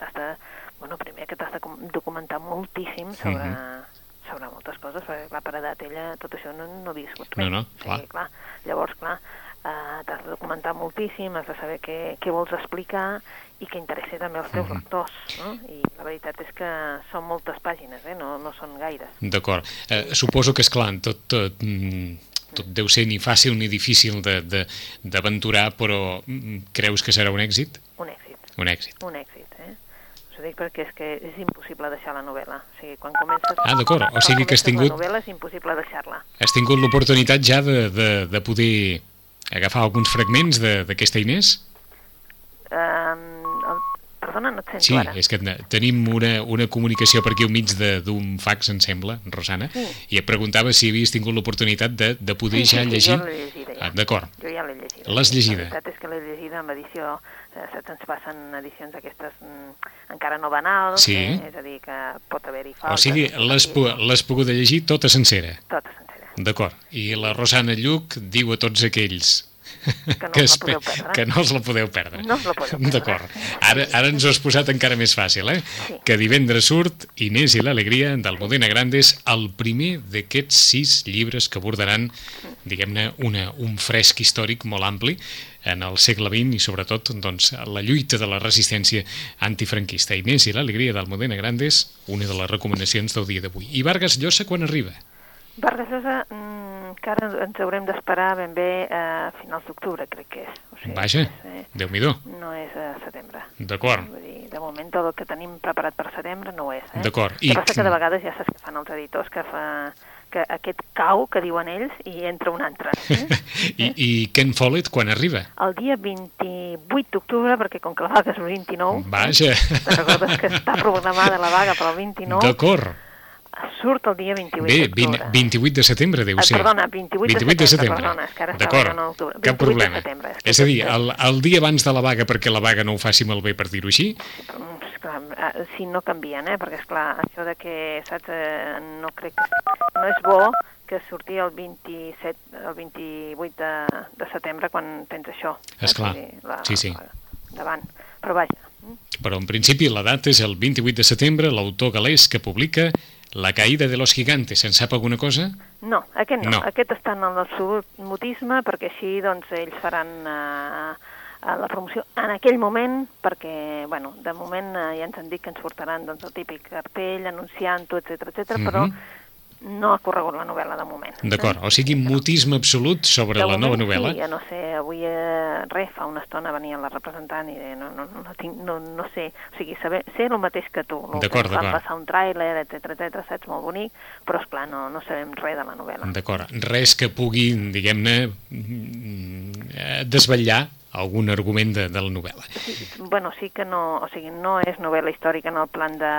[SPEAKER 2] has de... Bueno, primer que t'has de documentar moltíssim sobre,
[SPEAKER 1] Mhm.
[SPEAKER 2] sobre moltes coses, perquè, clar, per edat ella tot això no, no ha viscut
[SPEAKER 1] No, no, clar.
[SPEAKER 2] sigui, clar. Llavors, clar, eh, t'has de documentar moltíssim, has de saber què, què vols explicar i que interessi també als teus
[SPEAKER 1] Mhm.
[SPEAKER 2] lectors, no? I la veritat és que són moltes pàgines, eh? No, no són gaires.
[SPEAKER 1] d'acord. Eh, suposo que, és clar, tot, tot, mm, tot deu ser ni fàcil ni difícil de- de- d'aventurar, però mm, creus que serà un èxit?
[SPEAKER 2] Un èxit.
[SPEAKER 1] Un èxit.
[SPEAKER 2] un èxit, eh? Us ho dic perquè és que és impossible deixar la novel·la. O sigui, quan comences...
[SPEAKER 1] Ah, d'acord. O sigui que has tingut-
[SPEAKER 2] La novel·la és impossible deixar-la.
[SPEAKER 1] Has tingut l'oportunitat ja de, de, de poder agafar alguns fragments de- d'aquesta Inés?
[SPEAKER 2] Um, el... Perdona, no et sento
[SPEAKER 1] Sí,
[SPEAKER 2] ara.
[SPEAKER 1] és que tenim una, una comunicació per aquí al mig de- d'un fax, em sembla, Rosana,
[SPEAKER 2] Sí.
[SPEAKER 1] i et preguntava si havies tingut l'oportunitat de, de poder
[SPEAKER 2] sí,
[SPEAKER 1] ja
[SPEAKER 2] sí,
[SPEAKER 1] llegir...
[SPEAKER 2] Sí, jo l'he llegida ja.
[SPEAKER 1] Ah, D'acord.
[SPEAKER 2] Jo ja l'he llegida.
[SPEAKER 1] L'has llegida?
[SPEAKER 2] La veritat és que l'he llegida amb edició... Eh, saps, ens passen edicions aquestes mm, encara no banals,
[SPEAKER 1] Sí.
[SPEAKER 2] eh? és a dir, que pot haver-hi
[SPEAKER 1] O
[SPEAKER 2] faltes.
[SPEAKER 1] sigui, l'has pogut llegir tota sencera.
[SPEAKER 2] Tota sencera.
[SPEAKER 1] D'acord. I la Rosana Lluc diu a tots aquells
[SPEAKER 2] Que no perdre.
[SPEAKER 1] que no us la podeu perdre.
[SPEAKER 2] No us la podeu perdre.
[SPEAKER 1] D'acord. Ara, ara ens ho has posat encara més fàcil, eh?
[SPEAKER 2] Sí.
[SPEAKER 1] Que divendres surt Inés i l'alegria del Modena Grandes, el primer d'aquests sis llibres que abordaran, diguem-ne, un fresc històric molt ampli en el segle XX i sobretot doncs, la lluita de la resistència antifranquista. Inés i l'alegria del Modena Grandes, una de les recomanacions del dia d'avui. I Vargas Llosa quan arriba?
[SPEAKER 2] Vargas Llosa, mm, que ara ens haurem d'esperar ben bé a finals d'octubre, crec que és. O sigui,
[SPEAKER 1] Vaja,
[SPEAKER 2] eh,
[SPEAKER 1] Déu-n'hi-do.
[SPEAKER 2] no és a setembre.
[SPEAKER 1] D'acord.
[SPEAKER 2] Vull dir, de moment tot el que tenim preparat per setembre no ho és. Eh?
[SPEAKER 1] D'acord.
[SPEAKER 2] I...
[SPEAKER 1] I-
[SPEAKER 2] que passa que de vegades ja saps que fan els editors, que fa que aquest cau, que diuen ells, i entra un altre. Eh?
[SPEAKER 1] I, I Ken Follett quan arriba?
[SPEAKER 2] El dia 28 d'octubre, perquè com que la vaga és el 29,
[SPEAKER 1] Vaja.
[SPEAKER 2] eh? recordes que està programada la vaga per al 29,
[SPEAKER 1] D'acord.
[SPEAKER 2] Surt el dia 28
[SPEAKER 1] Bé,
[SPEAKER 2] d'octubre.
[SPEAKER 1] 28 de setembre deu
[SPEAKER 2] Ah,
[SPEAKER 1] ser.
[SPEAKER 2] perdona, 28 de
[SPEAKER 1] 28 de
[SPEAKER 2] setembre,
[SPEAKER 1] setembre.
[SPEAKER 2] és ara estava
[SPEAKER 1] D'acord, cap
[SPEAKER 2] 28 de
[SPEAKER 1] problema.
[SPEAKER 2] setembre, és
[SPEAKER 1] És a dir, el, el dia abans de la vaga, perquè la vaga no ho faci malbé, per dir-ho així,
[SPEAKER 2] Mm, esclar, eh, si no canvien, eh? perquè és clar, això de que, saps, eh, no crec que... No és bo que surti el 27, el 28 de, de setembre quan tens això.
[SPEAKER 1] Esclar,
[SPEAKER 2] dir, la-
[SPEAKER 1] sí, sí.
[SPEAKER 2] la- Davant. Però vaja,
[SPEAKER 1] però en principi la data és el 28 de setembre, l'autor galès que publica La caïda de los gigantes. Se'n sap alguna cosa?
[SPEAKER 2] No, aquest no.
[SPEAKER 1] No.
[SPEAKER 2] Aquest està en l'absolut mutisme perquè així doncs, ells faran eh, la promoció en aquell moment perquè, bueno, de moment eh, ja ens han dit que ens portaran doncs, el típic cartell anunciant-ho, etc etc,
[SPEAKER 1] Mhm.
[SPEAKER 2] però no ha corregut la novel·la de moment.
[SPEAKER 1] D'acord, o sigui, mutisme absolut sobre
[SPEAKER 2] de
[SPEAKER 1] la nova novel·la.
[SPEAKER 2] Sí, ja no sé, avui eh, res, fa una estona venia la representant i deia, no, no, no, tinc, no, no sé, o sigui, saber, sé el mateix que tu?
[SPEAKER 1] D'acord,
[SPEAKER 2] Van
[SPEAKER 1] d'acord.
[SPEAKER 2] passar un tràiler, etc etc, saps, molt bonic, però esclar, no, no sabem res de la novel·la.
[SPEAKER 1] D'acord, res que pugui, diguem-ne, mm, eh, desvetllar algun argument de, de la novel·la.
[SPEAKER 2] Bueno, sí que no, o sigui, no és novel·la històrica en el plan de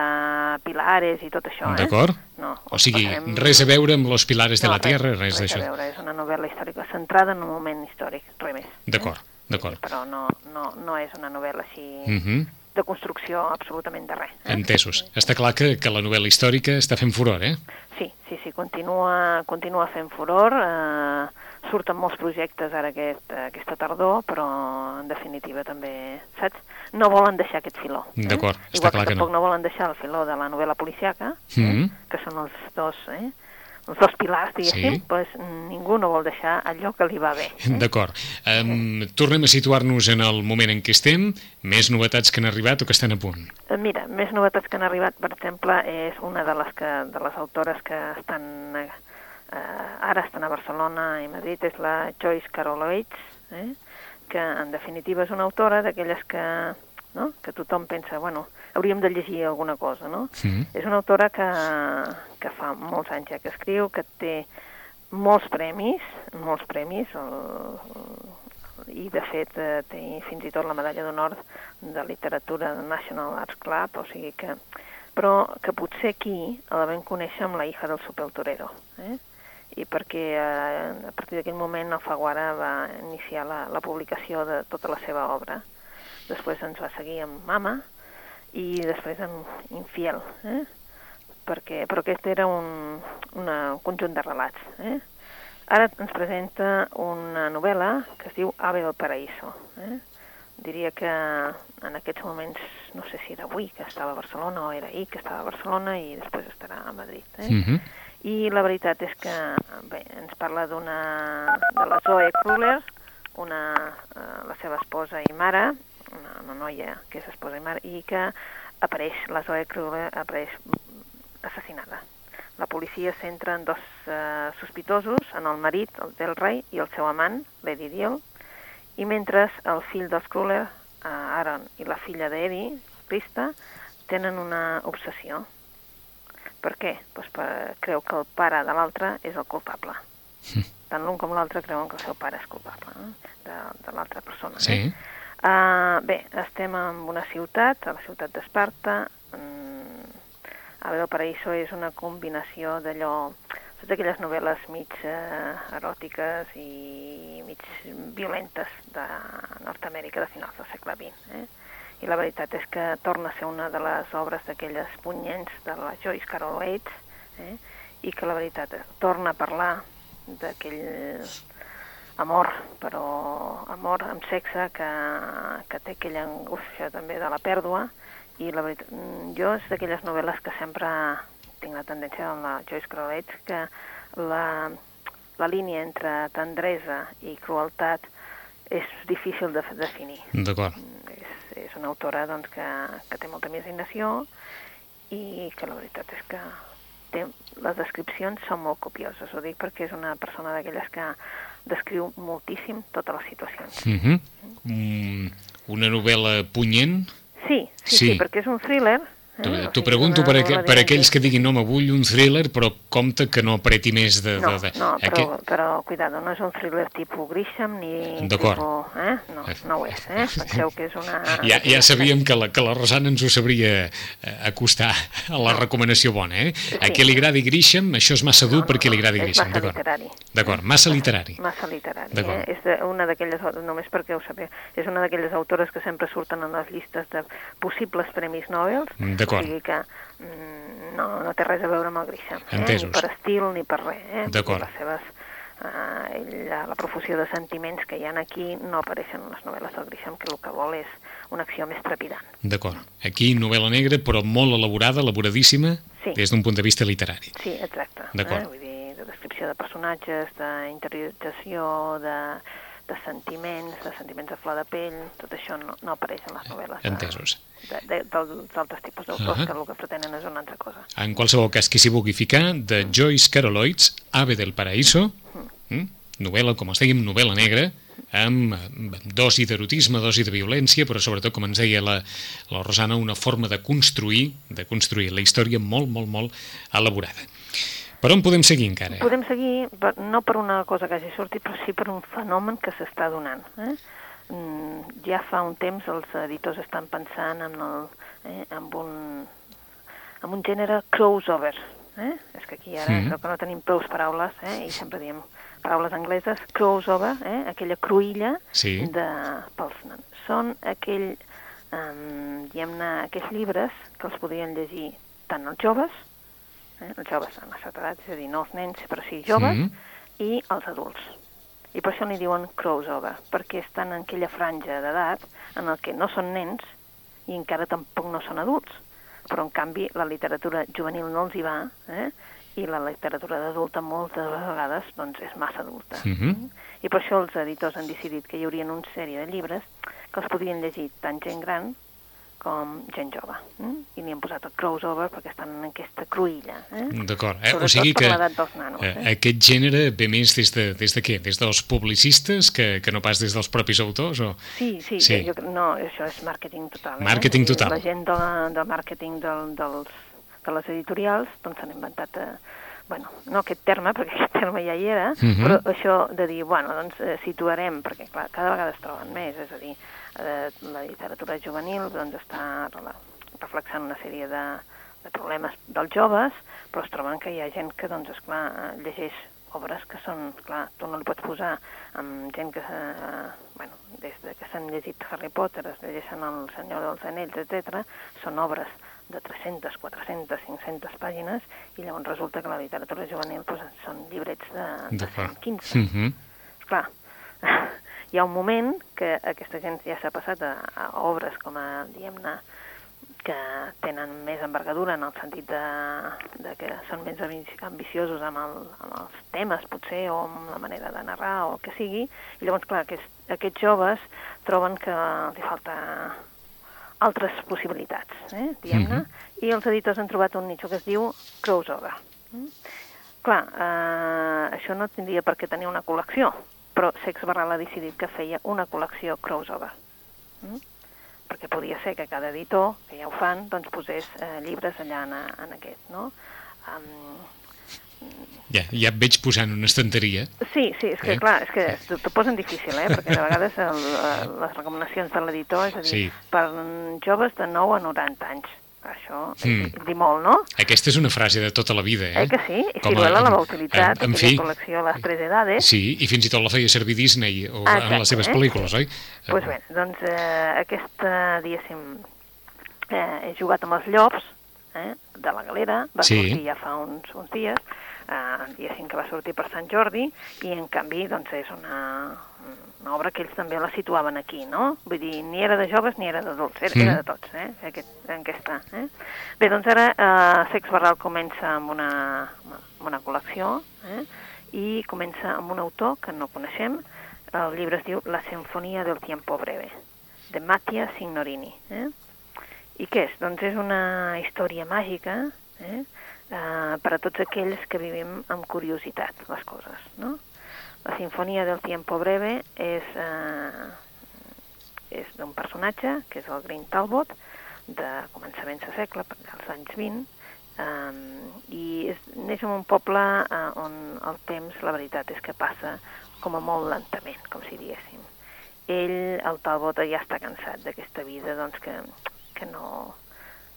[SPEAKER 2] Pilares i tot això, eh?
[SPEAKER 1] D'acord?
[SPEAKER 2] No.
[SPEAKER 1] O sigui,
[SPEAKER 2] passem-
[SPEAKER 1] res a veure amb los pilars de
[SPEAKER 2] no,
[SPEAKER 1] la Tierra, res
[SPEAKER 2] res
[SPEAKER 1] d'això.
[SPEAKER 2] a veure, és una novel·la històrica centrada en un moment històric, res més.
[SPEAKER 1] D'acord, d'acord.
[SPEAKER 2] Però no, no, no és una novel·la així
[SPEAKER 1] Mhm.
[SPEAKER 2] de construcció absolutament de res. Eh?
[SPEAKER 1] Entesos. Està clar que, que la novel·la històrica està fent furor, eh?
[SPEAKER 2] Sí, sí, sí, continua, continua fent furor, eh, surten molts projectes ara aquest, aquesta tardor, però en definitiva també, saps? No volen deixar aquest filó. Eh?
[SPEAKER 1] D'acord, està
[SPEAKER 2] Igual
[SPEAKER 1] clar
[SPEAKER 2] que
[SPEAKER 1] que no.
[SPEAKER 2] tampoc no volen deixar el filó de la novel·la policiaca,
[SPEAKER 1] Mhm.
[SPEAKER 2] eh? que són els dos, eh? els dos pilars, diguéssim,
[SPEAKER 1] Sí.
[SPEAKER 2] pues, ningú no vol deixar allò que li va bé. Eh?
[SPEAKER 1] D'acord. Um, tornem a situar-nos en el moment en què estem. Més novetats que han arribat o que estan a punt?
[SPEAKER 2] Eh, Mira, més novetats que han arribat, per exemple, és una de les, que, de les autores que estan eh, ara estan a Barcelona i Madrid, és la Joyce Carol Oates, eh? que en definitiva és una autora d'aquelles que, no? que tothom pensa, bueno, hauríem de llegir alguna cosa, no?
[SPEAKER 1] Mhm.
[SPEAKER 2] És una autora que, que fa molts anys ja que escriu, que té molts premis, molts premis, el, i de fet eh, té fins i tot la medalla d'honor de literatura del National Arts Club, o sigui que però que potser aquí la vam conèixer amb la hija del Super Torero, eh? I perquè eh, a partir d'aquell moment Alfaguara va iniciar la, la publicació de tota la seva obra. Després ens va seguir amb Mama i després amb Infiel, eh? perquè, però aquest era un, una, un conjunt de relats. Eh? Ara ens presenta una novel·la que es diu Ave del Paraíso. Eh? Diria que en aquests moments, no sé si era avui que estava a Barcelona o era ahir que estava a Barcelona i després estarà a Madrid. Eh?
[SPEAKER 1] Mhm.
[SPEAKER 2] I la veritat és que bé, ens parla d'una de la Zoe Kruller, una, eh, la seva esposa i mare, una, una noia que és esposa i mare, i que apareix, la Zoe Kruller apareix assassinada. La policia centra en dos eh, sospitosos, en el marit, el del rei, i el seu amant, Lady Deal, i mentre el fill dels Kruller, eh, Aaron, i la filla d'Eddie, Krista, tenen una obsessió. Per què? Pues per, creu que el pare de l'altre és el culpable. Tant l'un com l'altre creuen que el seu pare és culpable eh? de, de l'altra persona.
[SPEAKER 1] Sí.
[SPEAKER 2] Eh? Uh, bé, estem en una ciutat, a la ciutat d'Esparta. Mm, Ave del Paraíso és una combinació d'allò, totes aquelles novel·les mig eh, eròtiques i mig violentes de Nord-Amèrica de finals del segle XX. Eh? I la veritat és que torna a ser una de les obres d'aquelles punyents de la Joyce Carol Oates, eh? i que la veritat és, torna a parlar d'aquell amor, però amor amb sexe que, que té aquella angústia també de la pèrdua i la veritat, mm, jo és d'aquelles novel·les que sempre tinc la tendència en la Joyce Crowley que la, la línia entre tendresa i crueltat és difícil de definir.
[SPEAKER 1] D'acord.
[SPEAKER 2] És, una autora doncs, que, que té molta imaginació i que la veritat és que té, les descripcions són molt copioses. Ho dic perquè és una persona d'aquelles que descriu moltíssim totes les situacions.
[SPEAKER 1] Mhm. Mm, una novel·la punyent,
[SPEAKER 2] Sí, sí,
[SPEAKER 1] Sí.
[SPEAKER 2] sí, perquè és un thriller?
[SPEAKER 1] T'ho pregunto per, aqu per aquells que diguin no, m'avull un thriller, però compte que no apreti més de...
[SPEAKER 2] No,
[SPEAKER 1] de, de...
[SPEAKER 2] no però, Aqu... però cuidado, no és un thriller tipus Grisham ni
[SPEAKER 1] tipus...
[SPEAKER 2] Eh? No, no ho és, eh? Penseu que és una...
[SPEAKER 1] Ja, ja sabíem que la, que la Rosana ens ho sabria eh, acostar a la recomanació bona, eh? Sí. A qui li agradi Grisham, això és massa dur no, no, perquè li agradi Grisham, d'acord? D'acord, massa literari.
[SPEAKER 2] Massa literari, eh? És de, una d'aquelles, només perquè ho sabeu, és una d'aquelles autores que sempre surten en les llistes de possibles premis Nobel,
[SPEAKER 1] o
[SPEAKER 2] sigui que Mm, no, no té res a veure amb el Grisham, eh? ni per estil ni per res. Eh?
[SPEAKER 1] D'acord.
[SPEAKER 2] Les seves, eh, la, la profusió de sentiments que hi ha aquí no apareixen en les novel·les del Grisham, que el que vol és una acció més trepidant.
[SPEAKER 1] D'acord. Aquí novel·la negra, però molt elaborada, elaboradíssima,
[SPEAKER 2] sí.
[SPEAKER 1] des d'un punt de vista literari.
[SPEAKER 2] Sí, exacte.
[SPEAKER 1] D'acord.
[SPEAKER 2] Eh? Vull dir, de descripció de personatges, d'interiorització, de de sentiments, de sentiments de flor de pell, tot això no, no apareix en les novel·les.
[SPEAKER 1] Entesos.
[SPEAKER 2] De, de, dels altres tipus d'autors, uh -huh. que el que pretenen és una altra cosa.
[SPEAKER 1] En qualsevol cas, qui s'hi vulgui ficar, de Joyce Carol Oates, Ave del Paraíso, mm. Mm? novel·la, com es dèiem, novel·la negra, amb dosi d'erotisme, dosi de violència, però sobretot, com ens deia la, la Rosana, una forma de construir, de construir la història molt, molt, molt elaborada. Per on podem seguir encara?
[SPEAKER 2] Podem seguir, no per una cosa que hagi sortit, però sí per un fenomen que s'està donant. Eh? Mm, ja fa un temps els editors estan pensant en, el, eh, en, un, en un gènere crossover. Eh? És que aquí ara mm. -hmm. que no tenim prou paraules eh? i sempre diem paraules angleses, crossover, eh? aquella cruïlla
[SPEAKER 1] sí.
[SPEAKER 2] de, pels nens. Són aquell, um, diguem-ne, aquells llibres que els podien llegir tant els joves eh? els joves la certa edat, és a dir, no els nens, però sí joves, mm. i els adults. I per això n'hi diuen crossover, perquè estan en aquella franja d'edat en el que no són nens i encara tampoc no són adults. Però, en canvi, la literatura juvenil no els hi va, eh? i la literatura d'adulta moltes vegades doncs, és massa adulta.
[SPEAKER 1] Mm -hmm.
[SPEAKER 2] I per això els editors han decidit que hi haurien una sèrie de llibres que els podrien llegir tant gent gran com gent jove. Eh? I n'hi han posat el crossover perquè estan en aquesta cruïlla. Eh?
[SPEAKER 1] D'acord. Eh? O sigui que
[SPEAKER 2] nanos, eh?
[SPEAKER 1] eh? aquest gènere ve més des de, des de què? Des dels publicistes que, que no pas des dels propis autors? O...
[SPEAKER 2] Sí, sí, sí. Jo, no, això és màrqueting total.
[SPEAKER 1] Eh? Màrqueting total.
[SPEAKER 2] La gent de, de màrqueting del, dels, de les editorials doncs s'han inventat... Eh, bueno, no aquest terme, perquè aquest terme ja hi era, uh mhm. -huh. però això de dir, bueno, doncs eh, situarem, perquè clar, cada vegada es troben més, és a dir, eh, la literatura juvenil doncs, està reflexant una sèrie de, de problemes dels joves, però es troben que hi ha gent que, doncs, esclar, llegeix obres que són, clar, tu no li pots posar amb gent que, eh, bueno, des de que s'han llegit Harry Potter, es llegeixen El Senyor dels Anells, etc., són obres de 300, 400, 500 pàgines, i llavors resulta que la literatura juvenil pues, són llibrets de, de 115.
[SPEAKER 1] Mm -hmm.
[SPEAKER 2] Clar, hi ha un moment que aquesta gent ja s'ha passat a, a obres com a, diguem-ne, que tenen més envergadura en el sentit de, de que són més ambiciosos amb, el, amb els temes, potser, o amb la manera de narrar, o el que sigui, i llavors, clar, aquests, aquests joves troben que els falta altres possibilitats, eh, diguem-ne, mm -hmm. i els editors han trobat un nicho que es diu crossover. Mm? Clar, eh, això no tindria per què tenir una col·lecció, però Sex Barral ha decidit que feia una col·lecció crossover. Mm? perquè podia ser que cada editor, que ja ho fan, doncs posés eh, llibres allà en, en aquest, no? Um,
[SPEAKER 1] ja, ja et veig posant una estanteria.
[SPEAKER 2] Sí, sí, és que eh? clar, és que t'ho posen difícil, eh? perquè de vegades el, les recomanacions de l'editor és a dir,
[SPEAKER 1] sí.
[SPEAKER 2] per joves de 9 a 90 anys. Això mm. dir molt, no?
[SPEAKER 1] Aquesta és una frase de tota la vida, eh?
[SPEAKER 2] Eh que sí? I Ciruela la va utilitzar, en, en fi, col·lecció Les Tres Edades.
[SPEAKER 1] Sí, i fins i tot la feia servir Disney o Exacte, en les seves pel·lícules, oi?
[SPEAKER 2] Doncs pues bé, doncs eh, aquesta, diguéssim, eh, he jugat amb els llops, eh, de la galera, va
[SPEAKER 1] sí.
[SPEAKER 2] sortir ja fa uns, uns dies, eh, diguéssim que va sortir per Sant Jordi, i en canvi, doncs és una, una obra que ells també la situaven aquí, no? Vull dir, ni era de joves ni era d'adults, era, mm. era de tots, eh? Aquest, en aquesta, eh? Bé, doncs ara eh, Sex Barral comença amb una, amb una col·lecció, eh? I comença amb un autor que no coneixem, el llibre es diu La sinfonia del tiempo breve, de Mattia Signorini, eh? I què és? Doncs és una història màgica, eh? Uh, per a tots aquells que vivim amb curiositat les coses, no? La Sinfonia del Tiempo Breve és, eh, és d'un personatge, que és el Green Talbot, de començaments de segle, als anys 20, um, i és, neix en un poble uh, on el temps, la veritat, és que passa com a molt lentament, com si diguéssim. Ell, el Talbot, ja està cansat d'aquesta vida, doncs que, que no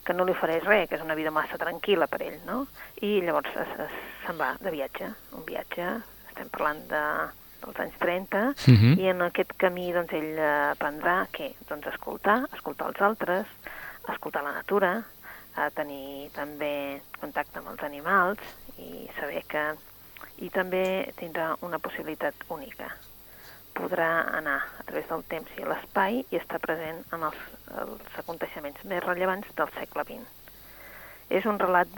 [SPEAKER 2] que no li ofereix res, que és una vida massa tranquil·la per ell, no? I llavors se'n va de viatge, un viatge, estem parlant de, dels anys 30, uh -huh. i en aquest camí doncs, ell aprendrà què? Doncs escoltar, escoltar els altres, escoltar la natura, a tenir també contacte amb els animals i saber que... I també tindrà una possibilitat única, podrà anar a través del temps i l'espai i estar present en els, els aconteixements més rellevants del segle XX. És un relat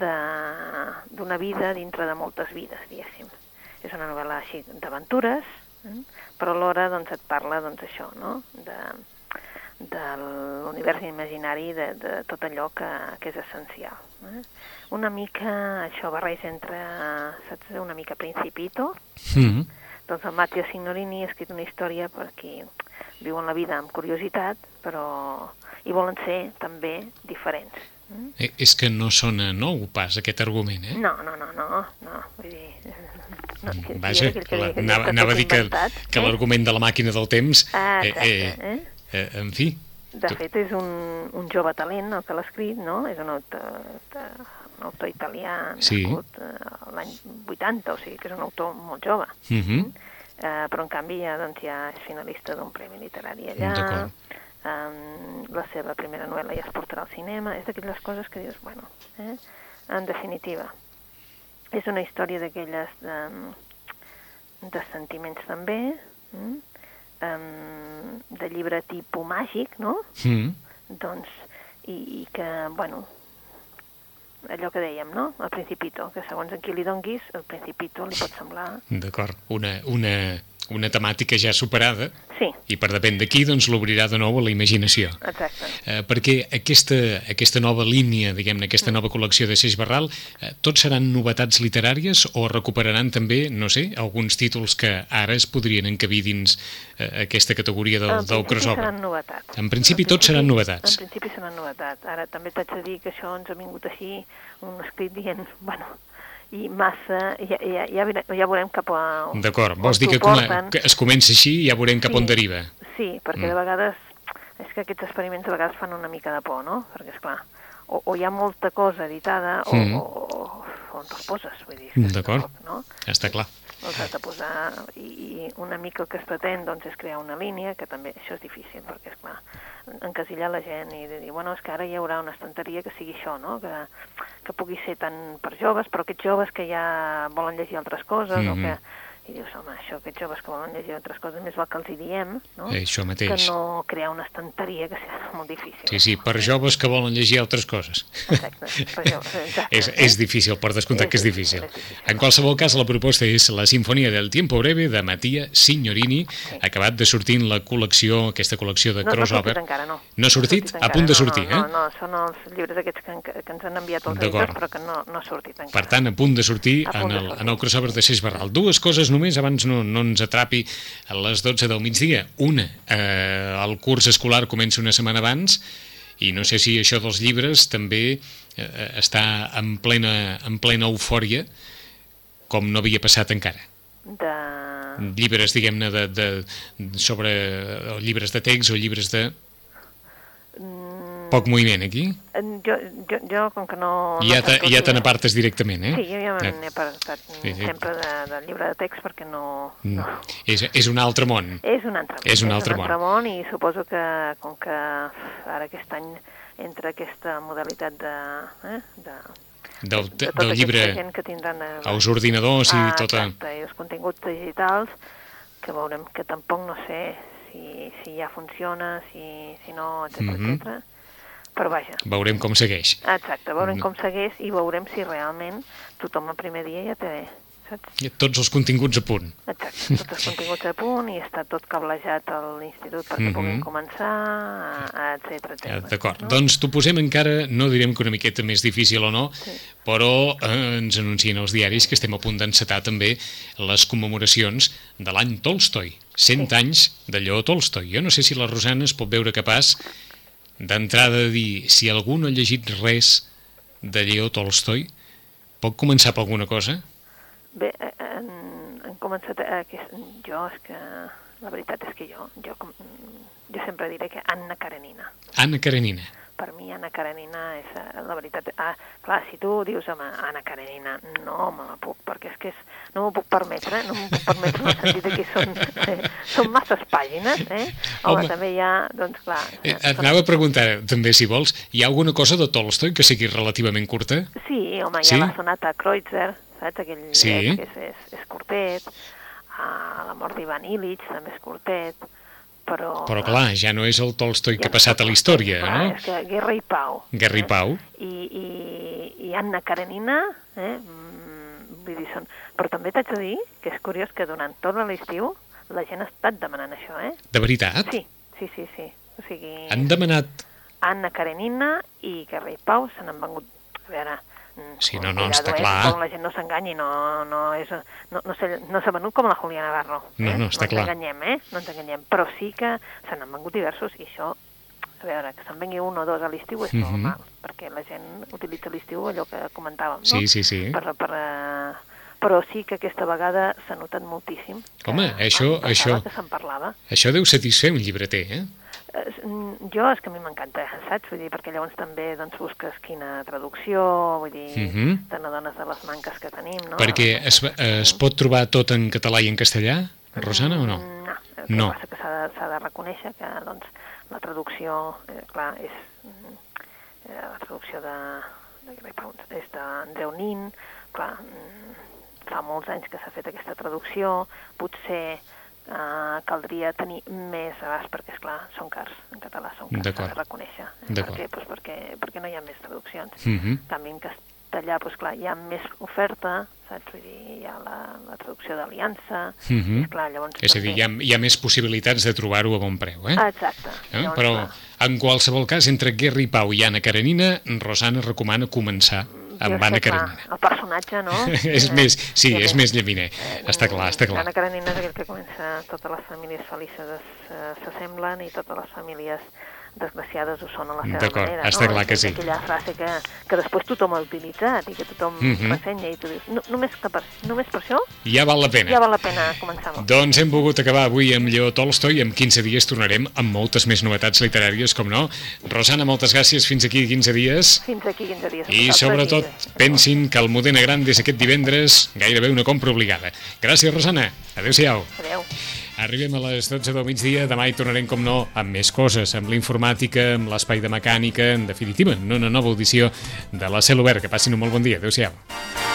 [SPEAKER 2] d'una vida dintre de moltes vides, diguéssim. És una novel·la així d'aventures, eh? però alhora doncs, et parla doncs, això, no? de, de l'univers imaginari de, de tot allò que, que és essencial. Eh? Una mica això barreja entre, saps, una mica Principito, mm -hmm doncs el Matteo Signorini ha escrit una història per qui viuen la vida amb curiositat, però hi volen ser també diferents.
[SPEAKER 1] Mm? Eh, és que no sona nou pas aquest argument, eh?
[SPEAKER 2] No, no, no, no, no. Vull dir,
[SPEAKER 1] no, que, Vaja, que, que, la, que, anava, anava a dir que, que eh? l'argument de la màquina del temps...
[SPEAKER 2] Ah, exacte, eh, eh,
[SPEAKER 1] eh? eh en fi...
[SPEAKER 2] De fet, és un, un jove talent el que l'ha escrit, no? És un autor, un autor italià sí. nascut uh, l'any 80, o sigui que és un autor molt jove. Uh -huh. mm? uh, però en canvi ja, doncs, ja és finalista d'un premi literari allà, um, la seva primera novel·la ja es portarà al cinema, és d'aquelles coses que dius, bueno, eh? en definitiva, és una història d'aquelles de, de sentiments també, um, de llibre tipus màgic, no? Mm. Doncs, i, i que, bueno, allò que dèiem, no? El Principito, que segons en qui li donguis, el Principito li pot semblar...
[SPEAKER 1] D'acord, una, una, una temàtica ja superada
[SPEAKER 2] sí.
[SPEAKER 1] i per depèn d'aquí doncs l'obrirà de nou a la imaginació.
[SPEAKER 2] Exacte.
[SPEAKER 1] Eh, perquè aquesta, aquesta nova línia, diguem-ne, aquesta mm. nova col·lecció de Seix Barral, eh, tots seran novetats literàries o recuperaran també, no sé, alguns títols que ara es podrien encabir dins eh, aquesta categoria del, del crossover?
[SPEAKER 2] En principi seran novetats.
[SPEAKER 1] En principi tots seran novetats.
[SPEAKER 2] En principi seran novetats. Ara també t'haig de dir que això ens ha vingut així, un escrit dient, bueno, i massa, ja, ja, ja, ja veurem cap a...
[SPEAKER 1] D'acord, vols dir que, com, que es comença així i ja veurem cap
[SPEAKER 2] sí,
[SPEAKER 1] on deriva.
[SPEAKER 2] Sí, perquè mm. de vegades, és que aquests experiments de vegades fan una mica de por, no? Perquè, és clar, o, o hi ha molta cosa editada o, mm. o, o, o on te'ls poses, vull dir.
[SPEAKER 1] D'acord, no? està clar.
[SPEAKER 2] Els has de posar, i, i una mica el que es pretén doncs, és crear una línia, que també això és difícil, perquè, és clar, encasillar la gent i dir, bueno, és que ara hi haurà una estanteria que sigui això, no? Que, que pugui ser tant per joves, però aquests joves que ja volen llegir altres coses mm -hmm. o que mhm i dius, home, això, aquests joves que volen llegir altres coses, més val que els hi diem, no?
[SPEAKER 1] Eh, això mateix.
[SPEAKER 2] Que no crear una estanteria que sigui molt difícil.
[SPEAKER 1] Sí, sí, per joves que volen llegir altres coses.
[SPEAKER 2] Exacte, per joves, exacte.
[SPEAKER 1] és, és difícil, per descomptat és que és difícil. és difícil. En qualsevol cas, la proposta és la Sinfonia del Tiempo Breve de Matia Signorini, sí. acabat de sortir en la col·lecció, aquesta col·lecció de
[SPEAKER 2] no,
[SPEAKER 1] crossover.
[SPEAKER 2] No, encara, no.
[SPEAKER 1] No ha sortit? No a punt de sortir,
[SPEAKER 2] no, no,
[SPEAKER 1] eh?
[SPEAKER 2] No, no, són els llibres aquests que, que ens han enviat els editors, però que no, no ha sortit encara.
[SPEAKER 1] Per tant, a punt de sortir, en, el, en el crossover de Seix Barral. Dues coses només, abans no, no ens atrapi a les 12 del migdia. Una, eh, el curs escolar comença una setmana abans i no sé si això dels llibres també eh, està en plena, en plena eufòria com no havia passat encara.
[SPEAKER 2] De...
[SPEAKER 1] Llibres, diguem-ne, de, de, sobre llibres de text o llibres de poc moviment aquí?
[SPEAKER 2] Jo, jo, jo com que no...
[SPEAKER 1] Ja te, ja te n'apartes directament, eh?
[SPEAKER 2] Sí, jo ja me n'he apartat sí, sí. sempre de, del llibre de text perquè no... Mm. no.
[SPEAKER 1] És, és un altre món.
[SPEAKER 2] És un altre món.
[SPEAKER 1] És un altre,
[SPEAKER 2] és un altre món. món. i suposo que com que ara aquest any entra aquesta modalitat de... Eh, de
[SPEAKER 1] del, de, de del llibre
[SPEAKER 2] que tindran el,
[SPEAKER 1] als ordinadors i
[SPEAKER 2] ah,
[SPEAKER 1] tota...
[SPEAKER 2] Exacte, i els continguts digitals que veurem que tampoc no sé si, si ja funciona, si, si no, etc mm -hmm. etc però vaja.
[SPEAKER 1] Veurem com segueix.
[SPEAKER 2] Exacte, veurem no. com segueix i veurem si realment tothom el primer dia ja té saps?
[SPEAKER 1] I tots els continguts a punt.
[SPEAKER 2] Exacte, tots els continguts a punt i està tot cablejat a l'institut perquè mm -hmm. puguin començar, etc etc.
[SPEAKER 1] D'acord, no? doncs t'ho posem encara, no direm que una miqueta més difícil o no, sí. però eh, ens anuncien els diaris que estem a punt d'encetar també les commemoracions de l'any Tolstoi, 100 sí. anys de Lleó Tolstoi. Jo no sé si la Rosana es pot veure capaç d'entrada de dir si algú no ha llegit res de Lleó Tolstoi, pot començar per alguna cosa?
[SPEAKER 2] Bé, eh, han, han començat... A, que, jo és que... La veritat és que jo, jo, jo sempre diré que Anna Karenina.
[SPEAKER 1] Anna Karenina.
[SPEAKER 2] Per mi Anna Karenina és eh, la veritat... Ah, clar, si tu dius home, Anna Karenina, no me la puc, perquè és que és, no m'ho puc permetre, no m'ho puc permetre en el sentit que són, eh, són masses pàgines, eh? Home,
[SPEAKER 1] Home.
[SPEAKER 2] també hi ha, doncs clar...
[SPEAKER 1] Eh, et anava a preguntar, també, si vols, hi ha alguna cosa de Tolstoi que sigui relativament curta?
[SPEAKER 2] Sí, home, hi
[SPEAKER 1] Sí?
[SPEAKER 2] ha la sonata Kreutzer, saps? Aquell
[SPEAKER 1] Sí.
[SPEAKER 2] eh, que és, és, és curtet, ah, la mort d'Ivan Illich també és curtet, però...
[SPEAKER 1] Però clar, ja no és el Tolstoi que ha passat a la història,
[SPEAKER 2] clar,
[SPEAKER 1] no?
[SPEAKER 2] És que Guerra i Pau.
[SPEAKER 1] Guerra i Pau.
[SPEAKER 2] I, i, i Anna Karenina, eh? mm, vull dir, són... Però també t'haig de dir que és curiós que durant tot l'estiu la gent ha estat demanant això, eh?
[SPEAKER 1] De veritat?
[SPEAKER 2] Sí, sí, sí, sí. O sigui,
[SPEAKER 1] Han demanat...
[SPEAKER 2] Anna Karenina i Guerra i Pau se n'han vengut... A veure... mm,
[SPEAKER 1] Sí, no, no, està
[SPEAKER 2] eh,
[SPEAKER 1] clar.
[SPEAKER 2] Com la gent no s'enganyi, no, no, és, no, no, s'ha- no s'ha venut com la Julia Navarro.
[SPEAKER 1] No,
[SPEAKER 2] eh?
[SPEAKER 1] no, està
[SPEAKER 2] no
[SPEAKER 1] clar.
[SPEAKER 2] ens enganyem, eh? No ens enganyem. Però sí que se n'han vengut diversos i això, a veure, que se'n vengui un o dos a l'estiu és
[SPEAKER 1] Mhm.
[SPEAKER 2] normal, perquè la gent utilitza l'estiu allò que comentàvem, no?
[SPEAKER 1] Sí, sí, sí.
[SPEAKER 2] Per, per, però sí que aquesta vegada s'ha notat moltíssim. que
[SPEAKER 1] Home, això- això-
[SPEAKER 2] Que se'n parlava.
[SPEAKER 1] Això deu satisfer un llibreter, eh?
[SPEAKER 2] Eh, mm, Jo és que a mi m'encanta, saps? Vull dir, perquè llavors també doncs, busques quina traducció, vull dir,
[SPEAKER 1] Mhm.
[SPEAKER 2] te n'adones de les manques que tenim, no?
[SPEAKER 1] Perquè es, es pot trobar tot en català i en castellà, Rosana, o no?
[SPEAKER 2] Mm, No, el que
[SPEAKER 1] No.
[SPEAKER 2] passa que s'ha de, de reconèixer que doncs, la traducció, eh, clar, és mm, eh, la traducció de, de és d'Andreu Nin, clar, mm, fa molts anys que s'ha fet aquesta traducció, potser eh, caldria tenir més abast, perquè, és clar són cars, en català són cars, s'ha de reconèixer. Eh? Per què? Pues perquè, perquè no hi ha més traduccions.
[SPEAKER 1] Mhm.
[SPEAKER 2] En canvi, en castellà, doncs clar, hi ha més oferta, saps? Vull dir, hi ha la, la traducció d'aliança,
[SPEAKER 1] Mhm.
[SPEAKER 2] és clar, llavors...
[SPEAKER 1] És a dir, hi ha, hi ha més possibilitats de trobar-ho a bon preu, eh?
[SPEAKER 2] Exacte.
[SPEAKER 1] Eh?
[SPEAKER 2] Llavors,
[SPEAKER 1] Però,
[SPEAKER 2] clar,
[SPEAKER 1] en qualsevol cas, entre Guerra i Pau i Anna Karenina, Rosana recomana començar
[SPEAKER 2] jo
[SPEAKER 1] amb Anna
[SPEAKER 2] clar,
[SPEAKER 1] Karenina.
[SPEAKER 2] El personatge, no?
[SPEAKER 1] és
[SPEAKER 2] Eh,
[SPEAKER 1] més, sí, és més llaminer.
[SPEAKER 2] eh,
[SPEAKER 1] Està clar, està clar.
[SPEAKER 2] Anna Karenina és aquell que comença totes les famílies felices es- eh, s'assemblen i totes les famílies desgraciades ho són a la seva
[SPEAKER 1] D'acord,
[SPEAKER 2] manera.
[SPEAKER 1] està
[SPEAKER 2] no?
[SPEAKER 1] clar que sí.
[SPEAKER 2] Aquella frase que, que després tothom ha utilitzat i que tothom
[SPEAKER 1] Mhm.
[SPEAKER 2] ressenya i tu dius, no, només, que per, només per això
[SPEAKER 1] Ja val la pena.
[SPEAKER 2] ja val la pena començar.
[SPEAKER 1] Doncs hem pogut acabar avui amb Lleó Tolstoi i en 15 dies tornarem amb moltes més novetats literàries, com no. Rosana, moltes gràcies. Fins aquí 15 dies.
[SPEAKER 2] Fins aquí 15 dies.
[SPEAKER 1] I sobretot
[SPEAKER 2] i-
[SPEAKER 1] pensin que el Modena Gran és aquest divendres gairebé una compra obligada. Gràcies, Rosana. Adéu-siau.
[SPEAKER 2] Adéu.
[SPEAKER 1] Arribem a les 12 del migdia, demà hi tornarem, com no, amb més coses, amb la informàtica, amb l'espai de mecànica, en definitiva, en una nova audició de la Cel Obert. Que passin un molt bon dia. Adéu-siau.